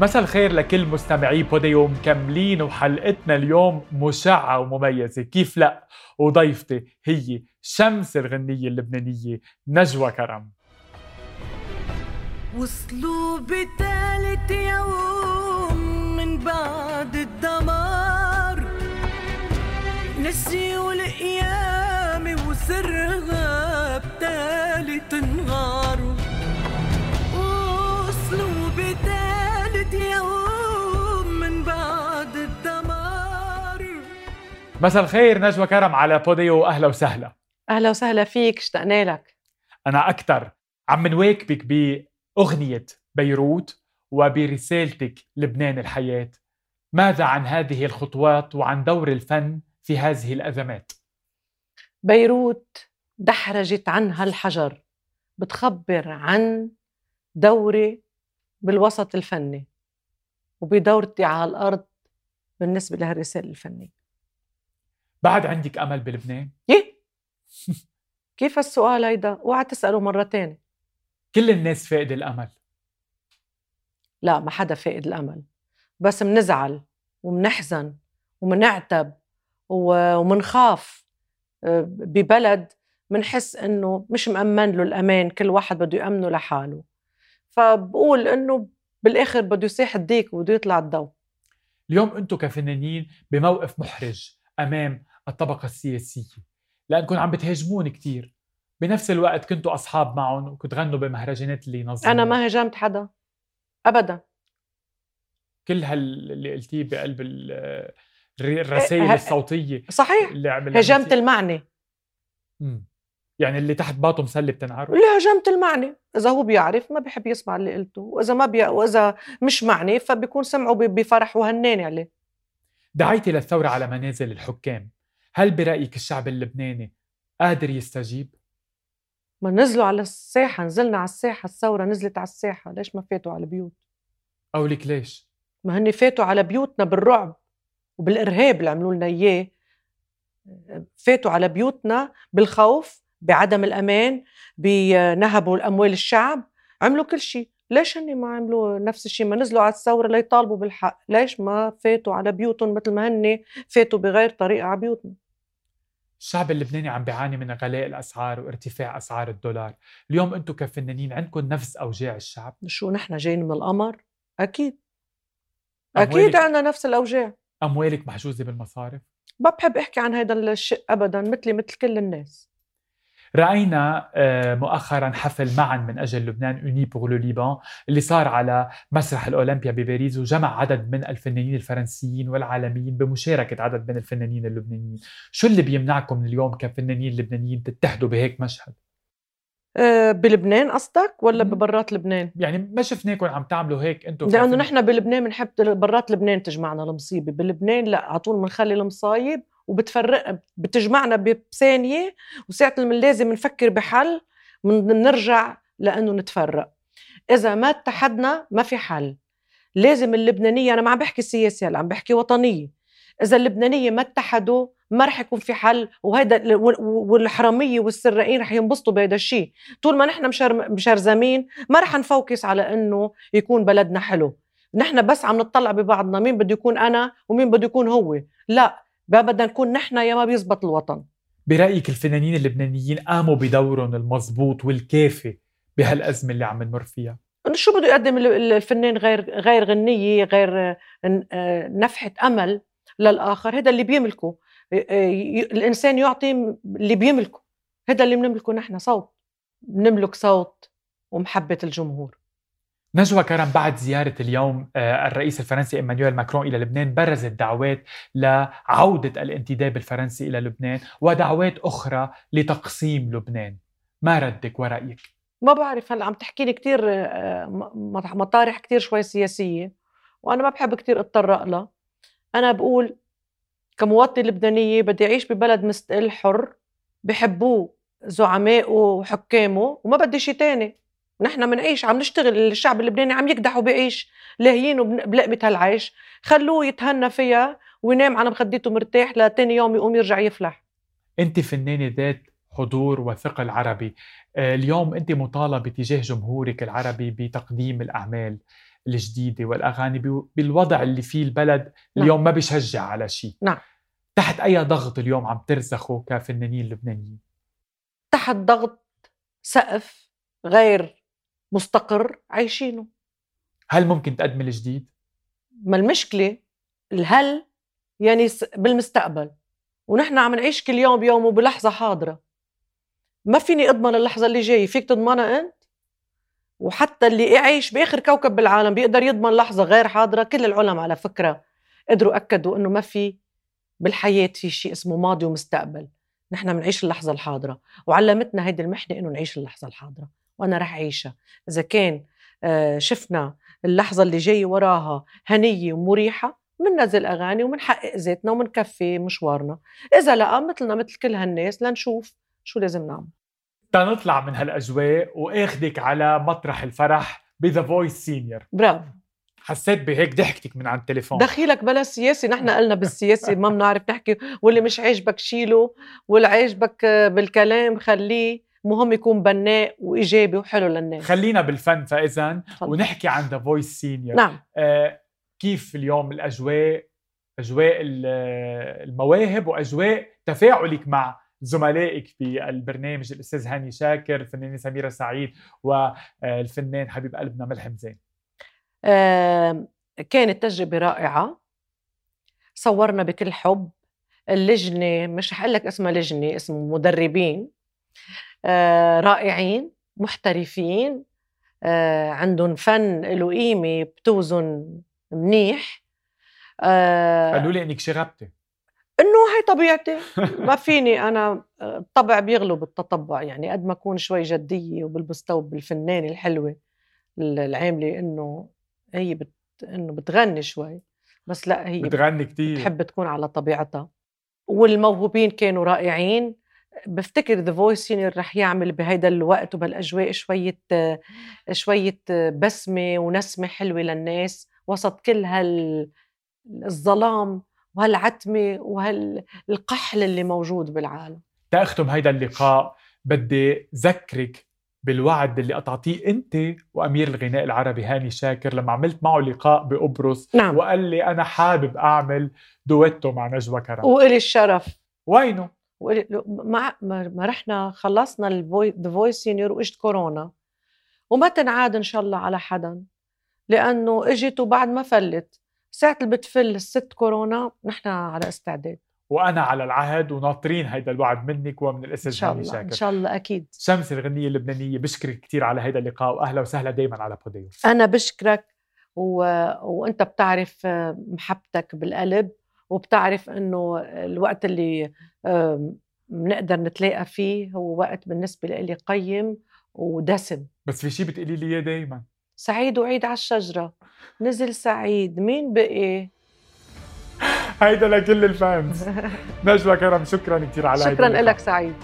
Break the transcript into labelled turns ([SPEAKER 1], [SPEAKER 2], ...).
[SPEAKER 1] مساء الخير لكل مستمعي بوديوم مكملين وحلقتنا اليوم مشعة ومميزة. كيف لا؟ وضيفتي هي شمس الغنية اللبنانية نجوى كرم.
[SPEAKER 2] وصلوا بثالث يوم من بعد الدمار. نسيوا القيامة وسرها بثالث نهار
[SPEAKER 1] مساء الخير نجوى كرم على بوديو أهلا وسهلا.
[SPEAKER 3] أهلا وسهلا فيك اشتقنا لك.
[SPEAKER 1] أنا أكثر عم نواكبك بأغنية بيروت وبرسالتك لبنان الحياة. ماذا عن هذه الخطوات وعن دور الفن في هذه الأزمات؟
[SPEAKER 3] بيروت دحرجت عنها الحجر بتخبر عن دوري بالوسط الفني وبدورتي على الأرض بالنسبة لهالرسالة الفنية.
[SPEAKER 1] بعد عندك أمل بلبنان؟
[SPEAKER 3] يه كيف السؤال هيدا؟ اوعى مرة تانية
[SPEAKER 1] كل الناس فاقد الأمل.
[SPEAKER 3] لا ما حدا فاقد الأمل. بس منزعل ومنحزن ومنعتب ومنخاف. آه، ببلد منحس إنه مش مأمن له الأمان. كل واحد بده يأمنه لحاله. فبقول إنه بالآخر بده يسيح الديك وبده يطلع الضوء
[SPEAKER 1] اليوم أنتم كفنانين بموقف محرج أمام الطبقة السياسية لأنكم عم بتهاجمون كتير. بنفس الوقت كنتوا أصحاب معهم وكتغنوا بمهرجانات اللي نظموا
[SPEAKER 3] أنا ما هاجمت حدا. ابدا.
[SPEAKER 1] كل هال اللي قلتيه بقلب ال- الرسائل
[SPEAKER 3] إيه،
[SPEAKER 1] الصوتية.
[SPEAKER 3] صحيح.
[SPEAKER 1] اللي
[SPEAKER 3] هاجمت المعني.
[SPEAKER 1] مم. يعني اللي تحت باطه مسلة بتنعرض
[SPEAKER 3] اللي هاجمت المعني. إذا هو بيعرف ما بيحب يسمع اللي قلته. وإذا ما بي... وإذا مش معني فبيكون سمعه بفرح وهناني عليه.
[SPEAKER 1] دعيتي للثورة على منازل الحكام. هل برأيك الشعب اللبناني قادر يستجيب؟
[SPEAKER 3] ما نزلوا على الساحة نزلنا على الساحة الثورة نزلت على الساحة ليش ما فاتوا على البيوت
[SPEAKER 1] أو لك ليش؟
[SPEAKER 3] ما هن فاتوا على بيوتنا بالرعب وبالإرهاب اللي عملوا لنا إياه. فاتوا على بيوتنا بالخوف بعدم الأمان بنهبوا اموال الشعب. عملوا كل شيء. ليش هن ما عملوا نفس الشيء؟ ما نزلوا على الثورة ليطالبوا بالحق. ليش ما فاتوا على بيوتهم مثل ما هن فاتوا بغير طريقة على بيوتنا؟
[SPEAKER 1] الشعب اللبناني عم بيعاني من غلاء الأسعار وارتفاع أسعار الدولار. اليوم أنتم كفنانين عندكم نفس أوجاع الشعب؟
[SPEAKER 3] شو نحن جايين من القمر؟
[SPEAKER 1] أكيد.
[SPEAKER 3] أكيد عندنا نفس الأوجاع.
[SPEAKER 1] أموالك محجوزة بالمصارف؟
[SPEAKER 3] ما بحب أحكي عن هذا الشيء ابدا مثلي مثل كل الناس.
[SPEAKER 1] رأينا آه، مؤخرا حفل معا من أجل لبنان أوني بور لو ليبان اللي صار على مسرح الأولمبيا بباريس وجمع عدد من الفنانين الفرنسيين والعالميين بمشاركة عدد من الفنانين اللبنانيين شو اللي بيمنعكم اليوم كفنانين لبنانيين تتحدوا بهيك مشهد؟
[SPEAKER 3] أه بلبنان قصدك ولا. ببرات لبنان؟
[SPEAKER 1] يعني ما شفناكم عم تعملوا هيك
[SPEAKER 3] أنتم
[SPEAKER 1] لأنه
[SPEAKER 3] نحن بلبنان بنحب برات لبنان تجمعنا المصيبة، بلبنان لا على طول بنخلي المصايب وبتفرق بتجمعنا بثانية وساعة من لازم نفكر بحل من نرجع لأنه نتفرق. إذا ما اتحدنا ما في حل. لازم اللبنانية أنا ما عم بحكي سياسه هلا عم بحكي وطنية. إذا اللبنانية ما اتحدوا ما رح يكون في حل وهيدا والحرامية والسراقين رح ينبسطوا بهذا الشيء، طول ما نحن مشر مشرزمين ما رح نفوكس على إنه يكون بلدنا حلو نحن بس عم نطلع ببعضنا مين بده يكون أنا ومين بده يكون هو لا ما بدنا نكون نحن يا ما بيزبط الوطن.
[SPEAKER 1] برأيك الفنانين اللبنانيين قاموا بدورهم المضبوط والكافي بهالأزمة اللي عم نمر فيها؟
[SPEAKER 3] شو بده يقدم ال- الفنان غير غير غنية غير آه، آه، نفحة أمل للآخر؟ هذا اللي بيملكه آه، الإنسان يعطي اللي بيملكه هذا اللي بنملكه نحن صوت. بنملك صوت ومحبة الجمهور.
[SPEAKER 1] نجوى كرم بعد زيارة اليوم آه، الرئيس الفرنسي إيمانويل ماكرون إلى لبنان برزت دعوات لعودة الانتداب الفرنسي إلى لبنان ودعوات أخرى لتقسيم لبنان. ما ردك؟ ورأيك؟
[SPEAKER 3] ما بعرف هلا عم تحكي لي كثير مطارح كثير شوي سياسية وأنا ما بحب كثير أتطرق لها. أنا بقول كمواطنة لبنانية بدي أعيش ببلد مستقل حر بحبوه زعمائه وحكامه وما بدي شيء تاني. نحن بنعيش عم نشتغل الشعب اللبناني عم يكدح وبيعيش لاهيين وبن- بلقمة هالعيش. خلوه يتهنى فيها وينام على مخدته مرتاح لتاني يوم يقوم يرجع يفلح.
[SPEAKER 1] أنت فنانة ذات حضور وثقل عربي آه، اليوم أنت مطالبة تجاه جمهورك العربي بتقديم الأعمال الجديدة والأغاني بالوضع اللي فيه البلد
[SPEAKER 3] نعم.
[SPEAKER 1] اليوم ما بيشجع على شيء.
[SPEAKER 3] نعم.
[SPEAKER 1] تحت أي ضغط اليوم عم ترسخوا كفنانين لبنانيين؟
[SPEAKER 3] تحت ضغط سقف غير مستقر عايشينه.
[SPEAKER 1] هل ممكن تقدم الجديد
[SPEAKER 3] ما المشكلة؟ الهل يعني بالمستقبل. ونحن عم نعيش كل يوم بيوم وبلحظة حاضرة. ما فيني أضمن اللحظة اللي جاية فيك تضمنها أنت؟ وحتى اللي يعيش بآخر كوكب بالعالم بيقدر يضمن لحظة غير حاضرة. كل العلماء على فكرة قدروا أكدوا أنه ما في بالحياة في شيء اسمه ماضي ومستقبل. نحن بنعيش اللحظة الحاضرة. وعلمتنا هيدي المحنة إنه نعيش اللحظة الحاضرة. وأنا رح أعيشها إذا كان آه، شفنا اللحظة اللي جاية وراها هنية ومريحة مننزل أغاني ومنحقق ذاتنا ومنكفي مشوارنا. إذا لا مثلنا مثل كل هالناس لنشوف شو لازم نعمل.
[SPEAKER 1] تنطلع من هالأجواء وآخدك على مطرح الفرح ب The Voice Senior
[SPEAKER 3] برافو.
[SPEAKER 1] حسيت بهيك ضحكتك من على التليفون.
[SPEAKER 3] دخيلك بلا سياسي. نحن قلنا بالسياسي ما بنعرف نحكي. واللي مش عاجبك شيله واللي عاجبك بالكلام خليه مهم يكون بناء وإيجابي وحلو للناس.
[SPEAKER 1] خلينا بالفن فاذا. ونحكي عن The Voice Senior
[SPEAKER 3] نعم.
[SPEAKER 1] آه كيف اليوم الأجواء أجواء ال- المواهب وأجواء تفاعلك مع زملائك بالبرنامج الأستاذ هاني شاكر الفنانة سميرة سعيد والفنان حبيب قلبنا ملحم زين.
[SPEAKER 3] آه، كانت تجربة رائعة. صورنا بكل حب. اللجنة مش رح لك اسمها لجنة اسمه مدربين. رائعين محترفين آه، عندهم فن له قيمة بتوزن منيح. آه،
[SPEAKER 1] قالوا لي إنك شغبتي.
[SPEAKER 3] إنه هي طبيعتي. ما فيني أنا الطبع بيغلب التطبع. يعني قد ما أكون شوي جدية وبلبس ثوب الفنانه الحلوه العاملة إنه هي بت إنه بتغني شوي. بس لا هي
[SPEAKER 1] بتغني كتير.
[SPEAKER 3] بتحب تكون على طبيعتها. والموهوبين كانوا رائعين. بفتكر The Voice Senior رح يعمل بهيدا الوقت وبالاجواء شوية شوية بسمة ونسمة حلوة للناس وسط كل هال الظلام وهالعتمة وهالقحل اللي موجود بالعالم.
[SPEAKER 1] تأختم هيدا اللقاء بدي ذكرك بالوعد اللي قطعتيه أنت وأمير الغناء العربي هاني شاكر لما عملت معه لقاء بقبرص
[SPEAKER 3] نعم.
[SPEAKER 1] وقال لي أنا حابب أعمل دويتو مع نجوى كرم.
[SPEAKER 3] وإلي الشرف.
[SPEAKER 1] وينه؟
[SPEAKER 3] ما ما ما رحنا خلصنا The Voice Senior وإجت كورونا. وما تنعاد إن شاء الله على حدا لأنه إجت وبعد ما فلت. ساعة اللي بتفل الست كورونا نحن على استعداد.
[SPEAKER 1] وأنا على العهد وناطرين هيدا الوعد منك ومن الاستاذ
[SPEAKER 3] إن
[SPEAKER 1] شاء
[SPEAKER 3] الله.
[SPEAKER 1] إن
[SPEAKER 3] شاء الله أكيد.
[SPEAKER 1] شمس الغنية اللبنانية بشكرك كثير على هيدا اللقاء وأهلا وسهلا دايما على بودیو
[SPEAKER 3] أنا بشكرك و... وأنت بتعرف محبتك بالقلب. وبتعرف إنه الوقت اللي بنقدر نتلاقى فيه هو وقت بالنسبة لي قيم ودسم.
[SPEAKER 1] بس في شيء بتقولي لي إياه دايما.
[SPEAKER 3] سعيد وعيد على الشجرة. نزل سعيد. مين بقي؟
[SPEAKER 1] هيدا لكل الفانز. نجوى كرم شكرا كثير على
[SPEAKER 3] شكرا. لك سعيد.